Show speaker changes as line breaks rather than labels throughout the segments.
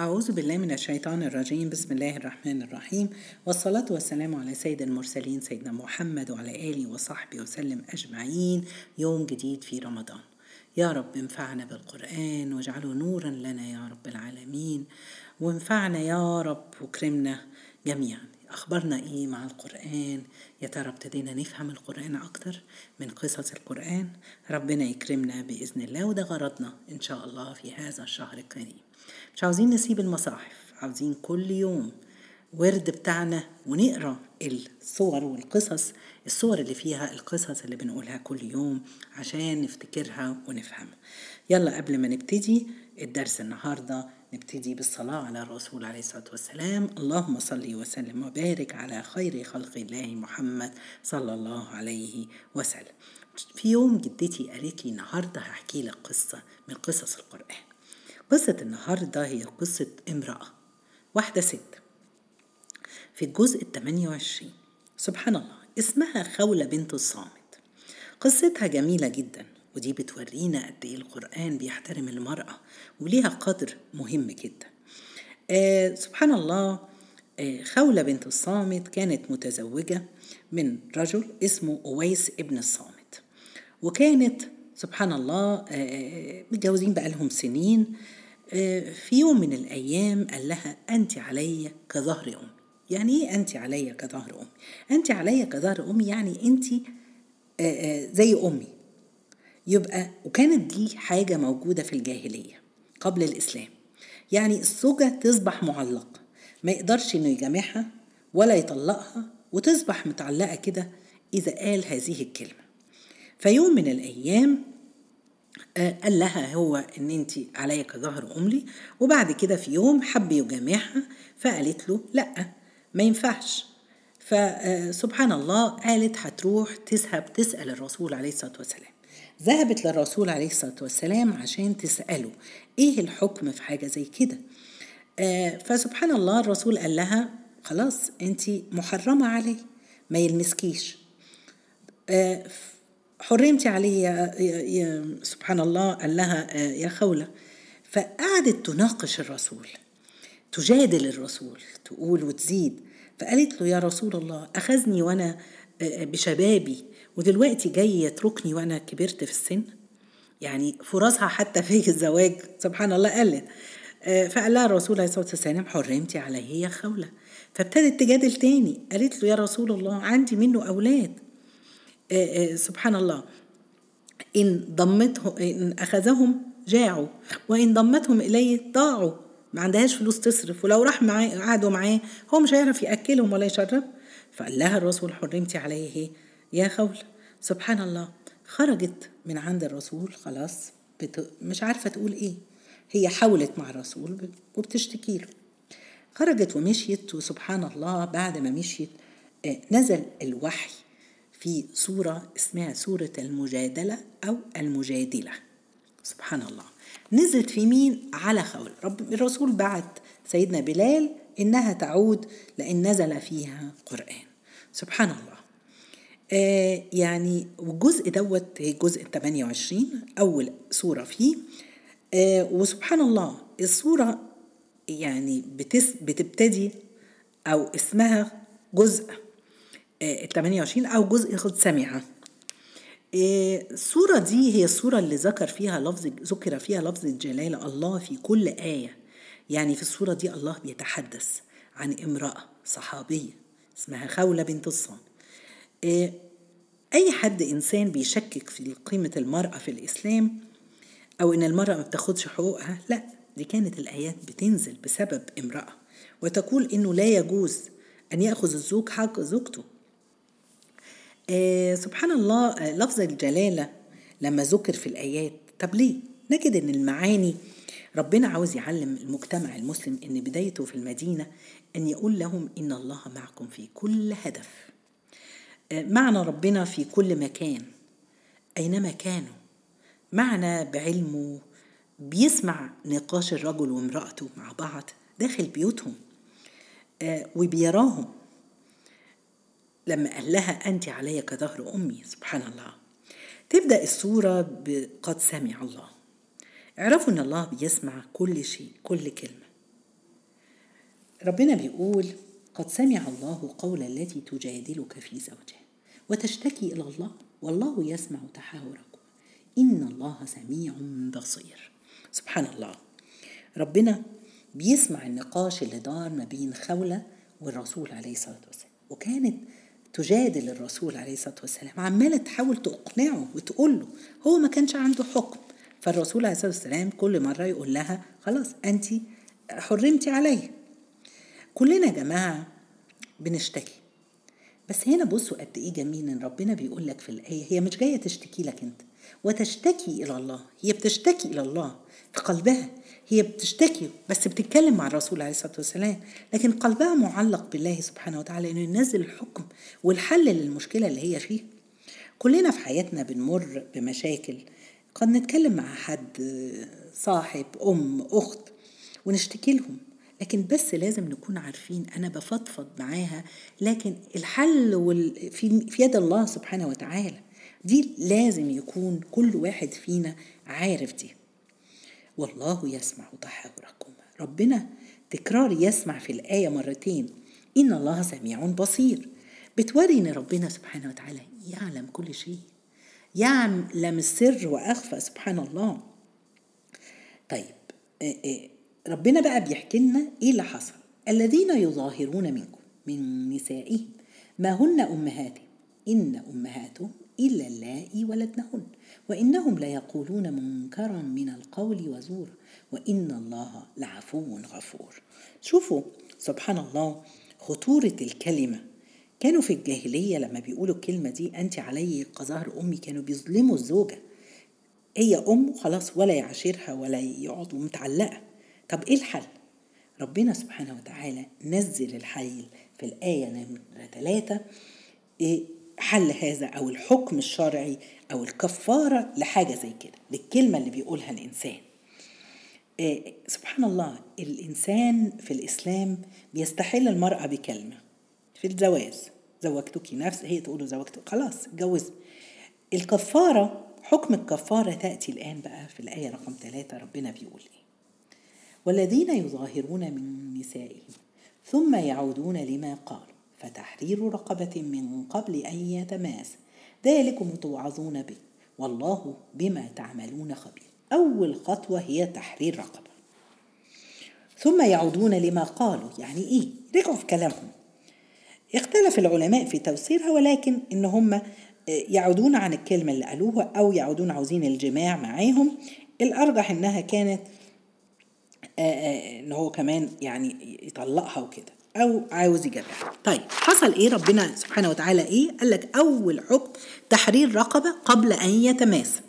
أعوذ بالله من الشيطان الرجيم. بسم الله الرحمن الرحيم. والصلاة والسلام على سيد المرسلين سيدنا محمد وعلى آله وصحبه وسلم أجمعين. يوم جديد في رمضان. يا رب انفعنا بالقرآن واجعله نورا لنا يا رب العالمين. وانفعنا يا رب وكرمنا جميعا. أخبرنا إيه مع القرآن؟ يا ترى ابتدينا نفهم القرآن أكتر من قصص القرآن؟ ربنا يكرمنا بإذن الله وده غرضنا إن شاء الله في هذا الشهر الكريم. مش عاوزين نسيب المصاحف عاوزين كل يوم ورد بتاعنا ونقرأ الصور والقصص الصور اللي فيها القصص اللي بنقولها كل يوم عشان نفتكرها ونفهمها يلا قبل ما نبتدي الدرس النهارده نبتدي بالصلاة على الرسول عليه الصلاة والسلام. اللهم صل وسلم وبارك على خير خلق الله محمد صلى الله عليه وسلم. في يوم جدتي قالت لي النهاردة هحكي لك قصة من قصص القرآن. قصة النهاردة هي قصة امرأة. واحدة ست. في الجزء الثمانية وعشرين. سبحان الله اسمها خولة بنت الصامت. قصتها جميلة جدا ودي بتورينا قد إيه القرآن بيحترم المرأة وليها قدر مهم جدا. آه سبحان الله آه خولة بنت الصامت كانت متزوجة من رجل اسمه أويس ابن الصامت. وكانت سبحان الله آه متجوزين بقالهم سنين. في يوم من الأيام قال لها أنت علي كظهر أمي. يعني إيه أنت علي كظهر أمي أنت علي كظهر أمي يعني أنت زي أمي. يبقى وكانت دي حاجة موجودة في الجاهلية قبل الإسلام. يعني الزوجة تصبح معلقة ما يقدرش إنه يجامعها ولا يطلقها وتصبح متعلقة كده إذا قال هذه الكلمة. فيوم من الأيام قال لها هو إن انت عليا كظهر امي وبعد كده في يوم حب يجامعها فقالت له لأ ما ينفعش. فسبحان الله قالت هتروح تذهب تسأل الرسول عليه الصلاة والسلام. ذهبت للرسول عليه الصلاة والسلام عشان تسأله إيه الحكم في حاجة زي كده. فسبحان الله الرسول قال لها خلاص انت محرمة عليه ما يلمسكيش. حرمتي يا سبحان الله قال لها يا خولة فقعدت تناقش الرسول تجادل الرسول تقول وتزيد. فقالت له يا رسول الله أخذني وأنا بشبابي ودلوقتي جاي يتركني وأنا كبرت في السن؟ يعني فرصها حتى في الزواج سبحان الله قلت. فقال لها الرسول عليه الصلاة والسلام حرمتي عليه يا خولة. فابتدت تجادل تاني. قالت له يا رسول الله عندي منه أولاد. سبحان الله. إن ضمته إن أخذهم جاعوا وإن ضمتهم إليه ضاعوا. ما عندهاش فلوس تصرف ولو راح معاه قعدوا معاه هو مش هيعرف يأكلهم ولا يشرب. فقال لها الرسول حرمتي عليه يا خول سبحان الله. خرجت من عند الرسول خلاص بت... مش عارفة تقول إيه. هي حاولت مع الرسول وبتشتكي له. خرجت ومشيت وسبحان الله بعد ما مشيت نزل الوحي. في سورة اسمها سورة المجادلة أو المجادلة. سبحان الله. نزلت في مين؟ على خول رب الرسول بعت سيدنا بلال إنها تعود لأن نزل فيها قرآن. سبحان الله. آه يعني والجزء دوت الجزء 28 أول سورة فيه. آه وسبحان الله السورة يعني بتس بتبتدي أو اسمها جزء. 28 أو جزء قد سمع السورة دي هي السورة اللي ذكر فيها لفظ ذكر فيها لفظ الجلالة الله في كل آية. يعني في السورة دي الله بيتحدث عن امرأة صحابية اسمها خولة بنت الصام أي حد إنسان بيشكك في قيمة المرأة في الإسلام أو إن المرأة ما بتاخدش حقوقها لا دي كانت الآيات بتنزل بسبب امرأة. وتقول إنه لا يجوز أن يأخذ الزوج حق زوجته. آه سبحان الله آه لفظ الجلالة لما ذكر في الآيات طب ليه؟ نجد إن المعاني ربنا عاوز يعلم المجتمع المسلم إن بدايته في المدينة أن يقول لهم إن الله معكم في كل هدف. آه معنى ربنا في كل مكان أينما كانوا. معنى بعلمه بيسمع نقاش الرجل وامرأته مع بعض داخل بيوتهم وبيراهم. لما قال لها أنت علي كظهر أمي سبحان الله تبدأ السورة بقد سمع الله. اعرفوا أن الله بيسمع كل شيء كل كلمة. ربنا بيقول قد سمع الله قول التي تجادلك في زوجها وتشتكي إلى الله والله يسمع تحاوركم. إن الله سميع بصير. سبحان الله ربنا بيسمع النقاش اللي دار ما بين خولة والرسول عليه الصلاة والسلام. وكانت تجادل الرسول عليه الصلاة والسلام. عمالة تحاول تقنعه وتقول له هو ما كانش عنده حكم. فالرسول عليه الصلاة والسلام كل مرة يقول لها خلاص أنت حرمتي عليه كلنا يا جماعة بنشتكي. بس هنا بصوا قد إيه جميل إن ربنا بيقول لك في الآية هي مش جاية تشتكي لك أنت. وتشتكي إلى الله هي بتشتكي إلى الله في قلبها. هي بتشتكي بس بتتكلم مع الرسول عليه الصلاة والسلام. لكن قلبها معلق بالله سبحانه وتعالى إنه ينزل الحكم والحل للمشكلة اللي هي فيها كلنا في حياتنا بنمر بمشاكل. قد نتكلم مع حد صاحب أم أخت ونشتكي لهم. لكن بس لازم نكون عارفين أنا بفضفض معاها لكن الحل وال... في... في يد الله سبحانه وتعالى. دي لازم يكون كل واحد فينا عارف دي. والله يسمع تحاوركم. ربنا تكرار يسمع في الآية مرتين. إن الله سميع بصير. بتوري إن ربنا سبحانه وتعالى يعلم كل شيء. يعلم السر وأخفى سبحان الله. طيب ربنا بقى بيحكي لنا إيه اللي حصل. الذين يظاهرون منكم من نسائهم ما هن أمهاتهم؟ إن أمهاتهم إلا اللائي ولدنهن وإنهم ليقولون منكرا من القول وزورا وإن الله لعفو غفور. شوفوا سبحان الله خطورة الكلمة. كانوا في الجاهلية لما بيقولوا الكلمة دي أنت علي كظهر أمي كانوا بيظلموا الزوجة. هي أم خلاص ولا يعاشرها ولا يقعد متعلقة طب إيه الحل؟ ربنا سبحانه وتعالى نزل الحل في الآية نمرة ثلاثة إيه حل هذا أو الحكم الشرعي أو الكفارة لحاجة زي كده. للكلمة اللي بيقولها الإنسان. إيه سبحان الله الإنسان في الإسلام بيستحل المرأة بكلمة في الزواج. زوجتك نفس هي تقول زوجتك خلاص اتجوز. الكفارة حكم الكفارة تأتي الآن بقى في الآية رقم ثلاثة ربنا بيقول إيه؟ والذين يظاهرون من نسائهم ثم يعودون لما قالوا. فتحرير رقبة من قبل أن يتماس. ذلكم توعظون به. والله بما تعملون خبير. أول خطوة هي تحرير رقبة. ثم يعودون لما قالوا. يعني إيه؟ رجعوا في كلامهم. اختلف العلماء في تفسيرها ولكن إن هم يعودون عن الكلمة اللي قالوها أو يعودون عاوزين الجماع معاهم. الأرجح إنها كانت إن هو كمان يعني يطلقها وكده. أو عاوز يجرح. طيب حصل إيه؟ ربنا سبحانه وتعالى إيه؟ قال لك أول حكم تحرير رقبة قبل أن يتماس.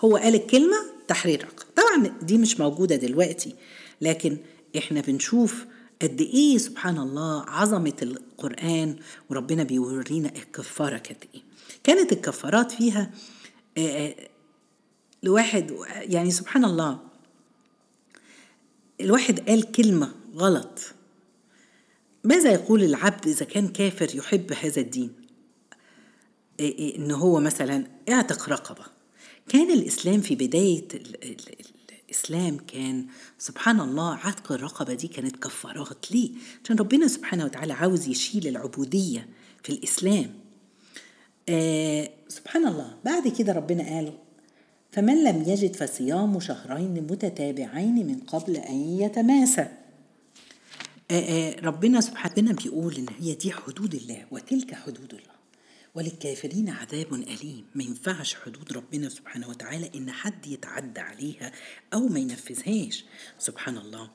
هو قال الكلمة تحرير رقبة. طبعا دي مش موجودة دلوقتي لكن إحنا بنشوف قد إيه سبحان الله عظمة القرآن وربنا بيورينا الكفارة كانت إيه. كانت الكفارات فيها لواحد يعني سبحان الله الواحد قال كلمة غلط. ماذا يقول العبد إذا كان كافر يحب هذا الدين؟ إن هو مثلا اعتق رقبة. كان الإسلام في بداية الإسلام كان سبحان الله عتق الرقبة دي كانت كفارات. ليه؟ عشان ربنا سبحانه وتعالى عاوز يشيل العبودية في الإسلام. آه سبحان الله. بعد كده ربنا قال فمن لم يجد فصيام شهرين متتابعين من قبل أن يتماسى ربنا سبحانه بيقول إن هي دي حدود الله وتلك حدود الله. وللكافرين عذاب أليم. ما ينفعش حدود ربنا سبحانه وتعالى إن حد يتعدى عليها أو ما ينفذهاش. سبحان الله.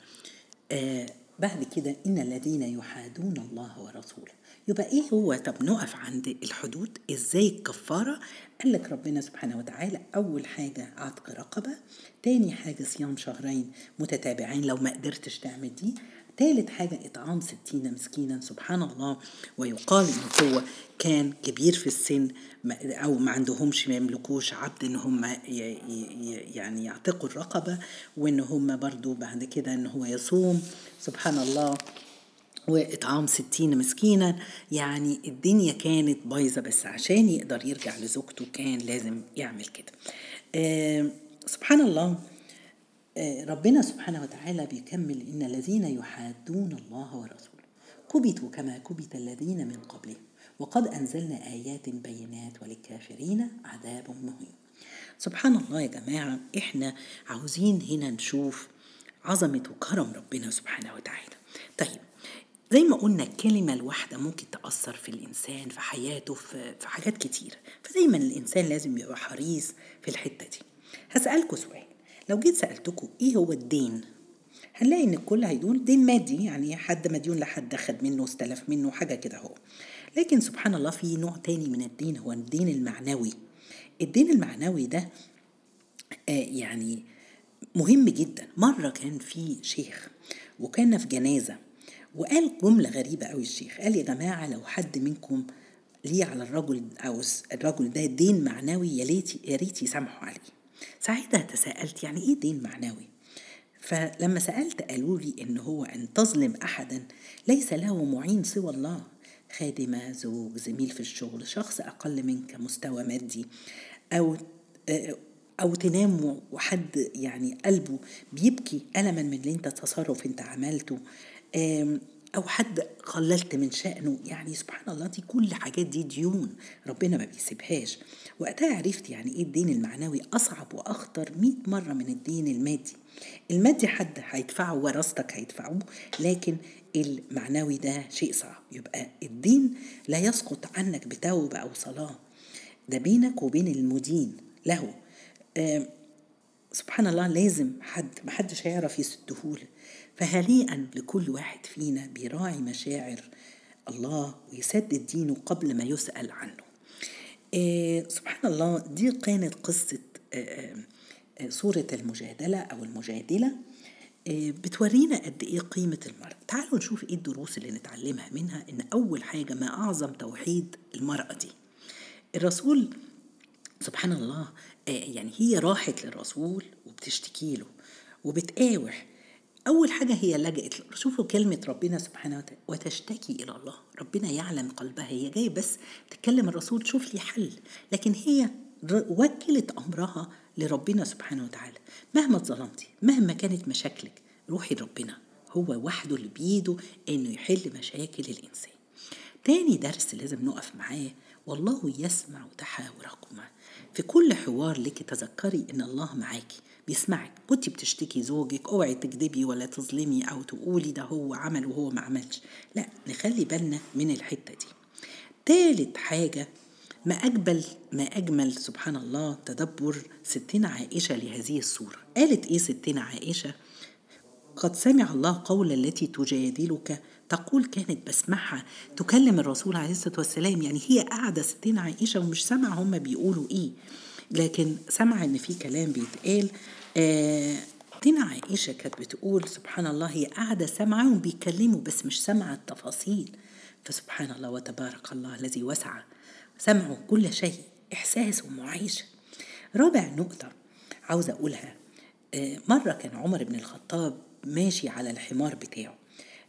آه بعد كده إن الذين يحادون الله ورسوله. يبقى إيه هو؟ طب نقف عند الحدود. إزاي الكفارة؟ قال لك ربنا سبحانه وتعالى أول حاجة عتق رقبة تاني حاجة صيام شهرين متتابعين لو ما قدرتش تعمل دي. ثالث حاجة إطعام ستين مسكينا سبحان الله. ويقال إن هو كان كبير في السن أو ما عندهمش ما يملكوش عبد إن هم يعني يعتقوا الرقبة وإن هم برضو بعد كده إن هو يصوم. سبحان الله. وإطعام ستين مسكينا يعني الدنيا كانت بايظة بس عشان يقدر يرجع لزوجته كان لازم يعمل كده. آه سبحان الله. ربنا سبحانه وتعالى بيكمل إن الذين يحادون الله ورسوله كبتوا كما كبت الذين من قبلهم وقد أنزلنا آيات بينات وللكافرين عذاب مهين. سبحان الله يا جماعة إحنا عاوزين هنا نشوف عظمة وكرم ربنا سبحانه وتعالى. طيب زي ما قلنا الكلمة الواحدة ممكن تأثر في الإنسان في حياته في, في حاجات كتيرة فدايما الإنسان لازم يبقى حريص في الحتة دي. هسألكوا سؤال. لو جيت سألتكوا إيه هو الدين هنلاقي إن الكل هيقول دين مادي يعني حد مديون لحد خد منه استلف منه حاجة كده هو لكن سبحان الله في نوع تاني من الدين هو الدين المعنوي. الدين المعنوي ده آه يعني مهم جدا. مرة كان في شيخ وكان في جنازة وقال جملة غريبة قوي الشيخ. قال يا جماعة لو حد منكم ليه على الرجل أو الرجل ده دين معنوي يا يا ريت يسامحوا عليه. ساعتها تساءلت يعني إيه دين معنوي؟ فلما سألت قالوا لي إن هو أن تظلم أحدا ليس له معين سوى الله. خادمة زوج زميل في الشغل شخص أقل منك مستوى مادي أو أو تنام وحد يعني قلبه بيبكي ألما من اللي أنت تصرف أنت عملته. أو حد قللت من شأنه. يعني سبحان الله دي كل حاجات دي ديون ربنا ما بيسيبهاش. وقتها عرفت يعني إيه الدين المعنوي أصعب وأخطر مئة مرة من الدين المادي. المادي حد هيدفعه ورثتك هيدفعوه لكن المعنوي ده شيء صعب. يبقى الدين لا يسقط عنك بتوبة أو صلاة. ده بينك وبين المدين له. سبحان الله لازم حد محدش هيعرف يسدهوله فهنيئا لكل واحد فينا بيراعي مشاعر الله ويسدد دينه قبل ما يسأل عنه. آه سبحان الله دي كانت قصة آه آه سورة المجادلة أو المجادلة. بتورينا قد إيه قيمة المرأة تعالوا نشوف إيه الدروس اللي نتعلمها منها إن أول حاجة ما أعظم توحيد المرأة دي. الرسول سبحان الله يعني هي راحت للرسول وبتشتكي له وبتقاوح أول حاجة هي لجأت شوفوا كلمة ربنا سبحانه وتعالى وتشتكي إلى الله. ربنا يعلم قلبها هي جاية بس تكلم الرسول شوف لي حل. لكن هي وكلت أمرها لربنا سبحانه وتعالى. مهما اتظلمتي مهما كانت مشاكلك روحي لربنا. هو وحده اللي بيده إنه يحل مشاكل الإنسان. تاني درس لازم نقف معاه والله يسمع تحاوركما. في كل حوار لك تذكري إن الله معاكي. بيسمعك. كنت بتشتكي زوجك اوعي تكذبي ولا تظلمي أو تقولي ده هو عمل وهو ما عملش. لا نخلي بالنا من الحتة دي. تالت حاجة ما أجمل ما أجمل سبحان الله تدبر ستنا عائشة لهذه السورة قالت إيه ستنا عائشة؟ قد سمع الله قول التي تجادلك. تقول كانت بسمعها تكلم الرسول عليه الصلاة والسلام. يعني هي قاعدة ستنا عائشة ومش سامعة هم بيقولوا إيه. لكن سمع إن في كلام بيتقال آه تنا عائشة كانت بتقول سبحان الله هي قاعدة سامعاهم بيتكلموا بس مش سامعة التفاصيل. فسبحان الله وتبارك الله الذي وسع سمعوا كل شيء إحساس ومعيشة رابع نقطة عاوزة أقولها مرة كان عمر بن الخطاب ماشي على الحمار بتاعه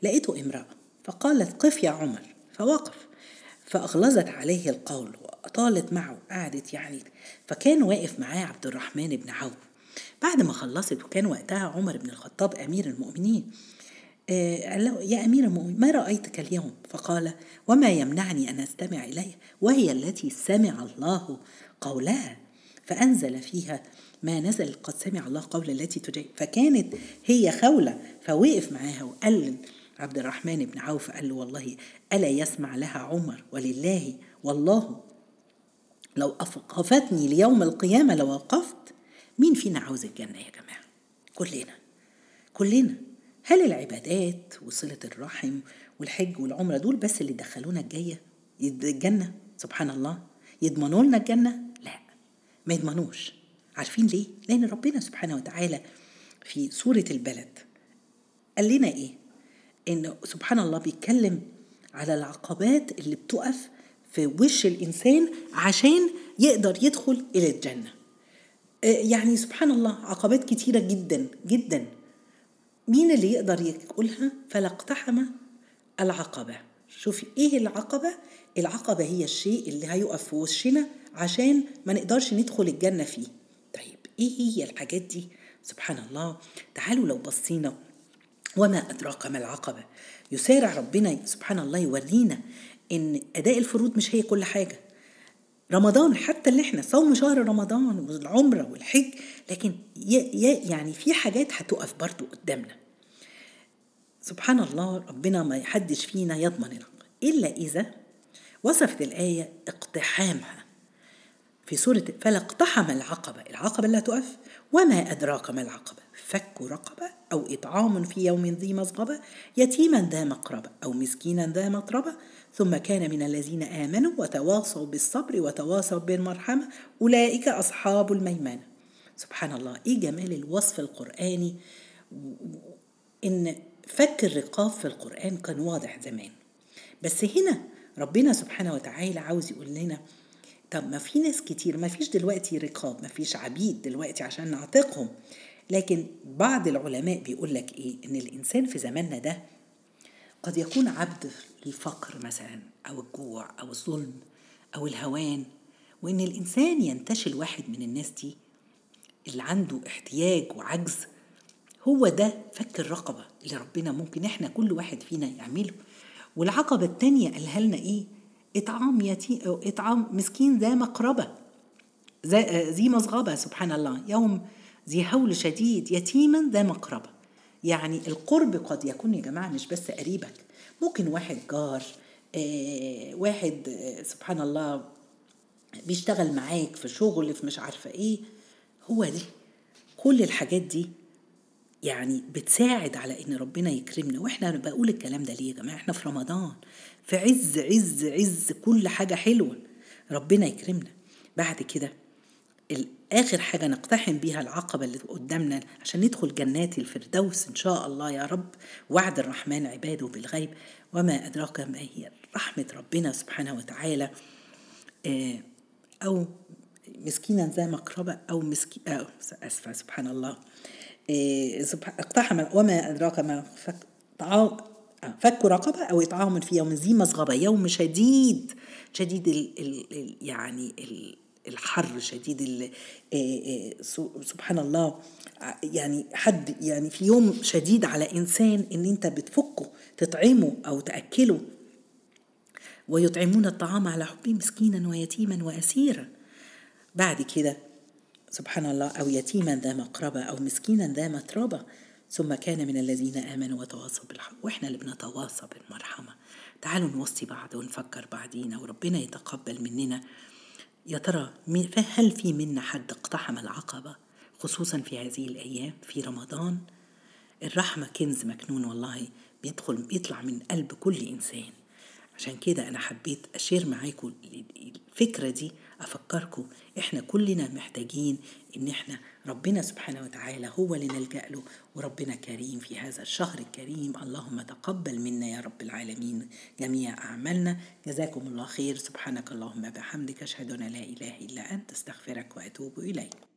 لقيته امرأة فقالت قف يا عمر فوقف فأغلظت عليه القول وأطالت معه قعدت يعني فكان واقف معاه عبد الرحمن بن عوف. بعد ما خلصت وكان وقتها عمر بن الخطاب أمير المؤمنين. قال له يا أمير المؤمنين ما رأيتك اليوم؟ فقال وما يمنعني أن أستمع إليه وهي التي سمع الله قولها فأنزل فيها ما نزل قد سمع الله قول التي تجي فكانت هي خولة فوقف معاها وقال عبد الرحمن بن عوف قال له والله ألا يسمع لها عمر ولله والله لو أوقفتني ليوم القيامة لوقفت مين فينا عاوز الجنة يا جماعة؟ كلنا. كلنا. هل العبادات وصلة الرحم والحج والعمرة دول بس اللي دخلونا الجاية الجنة؟ سبحان الله. يضمنوا لنا الجنة؟ لا. ما يضمنوش. عارفين ليه؟ لأن ربنا سبحانه وتعالى في سورة البلد قال لنا إيه؟ إن سبحان الله بيتكلم على العقبات اللي بتقف في وش الإنسان عشان يقدر يدخل إلى الجنة. يعني سبحان الله عقبات كتيرة جدا جدا. مين اللي يقدر يقولها؟ فلا اقتحم العقبة. شوفي إيه العقبة؟ العقبة هي الشيء اللي هيقف في وشنا عشان ما نقدرش ندخل الجنة فيه. طيب إيه هي الحاجات دي؟ سبحان الله. تعالوا لو بصينا. وما أدراك ما العقبة؟ يسارع ربنا سبحان الله يورينا إن أداء الفروض مش هي كل حاجة. رمضان حتى اللي إحنا صوم شهر رمضان والعمرة والحج لكن يعني في حاجات هتقف برضو قدامنا. سبحان الله ربنا ما يحدش فينا يضمن إلا إذا وصفت الآية اقتحامها. في سورة فلا اقتحم العقبة العقبة لا تقف. وما أدراك ما العقبة؟ فك رقبة أو إطعام في يوم ذي مصغبة يتيما ذا مقربة أو مسكينا ذا مطربة. ثم كان من الذين آمنوا وتواصوا بالصبر وتواصوا بالمرحمة أولئك أصحاب الميمنة. سبحان الله إيه جمال الوصف القرآني. إن فك الرقاب في القرآن كان واضح زمان. بس هنا ربنا سبحانه وتعالى عاوز يقول لنا طب ما في ناس كتير ما فيش دلوقتي رقاب ما فيش عبيد دلوقتي عشان نعتقهم. لكن بعض العلماء بيقول لك إيه؟ إن الإنسان في زماننا ده قد يكون عبد للفقر مثلا أو الجوع أو الظلم أو الهوان وإن الإنسان ينتشل واحد من الناس دي اللي عنده احتياج وعجز هو ده فك الرقبة اللي ربنا ممكن إحنا كل واحد فينا يعمله. والعقبة التانية قالها لنا إيه؟ إطعام يتيم إطعام مسكين ذا مقربة ذي مصغبة سبحان الله. يوم ذي هول شديد يتيما ذا مقربة. يعني القرب قد يكون يا جماعة مش بس قريبك. ممكن واحد جار آه واحد آه سبحان الله بيشتغل معاك في شغل في مش عارفة إيه. هو دي كل الحاجات دي يعني بتساعد على إن ربنا يكرمنا. وإحنا بقول الكلام ده ليه يا جماعة؟ إحنا في رمضان. في عز عز عز كل حاجة حلوة. ربنا يكرمنا. بعد كده آخر حاجة نقتحم بيها العقبة اللي قدامنا عشان ندخل جنات الفردوس إن شاء الله يا رب. وعد الرحمن عباده بالغيب وما أدراك ما هي رحمة ربنا سبحانه وتعالى. أو مسكينا ذا مقربة أو مسكين أو أسفة سبحان الله. اقتحم. وما أدراك ما فك فك رقبة أو إطعام في يوم ذي مصغبة يوم شديد شديد ال ال يعني ال الحر شديد سبحان الله. يعني حد يعني في يوم شديد على إنسان إن أنت بتفكه تطعمه أو تأكله. ويطعمون الطعام على حبه مسكينا ويتيما وأسيرا. بعد كده سبحان الله أو يتيما ذا مقربة أو مسكينا ذا متربة. ثم كان من الذين آمنوا وتواصوا بالحق. وإحنا اللي بنتواصى بالمرحمة. تعالوا نوصي بعض ونفكر بعضينا وربنا يتقبل مننا. يا ترى هل في منا حد اقتحم العقبة؟ خصوصا في هذه الأيام في رمضان؟ الرحمة كنز مكنون والله بيدخل بيطلع من قلب كل إنسان. عشان كده أنا حبيت أشير معاكم الفكرة دي أفكركم إحنا كلنا محتاجين إن إحنا ربنا سبحانه وتعالى هو اللي نلجأ له وربنا كريم في هذا الشهر الكريم. اللهم تقبل منا يا رب العالمين جميع أعمالنا. جزاكم الله خير. سبحانك اللهم بحمدك. أشهد أن لا إله إلا أنت. أستغفرك وأتوب إليك.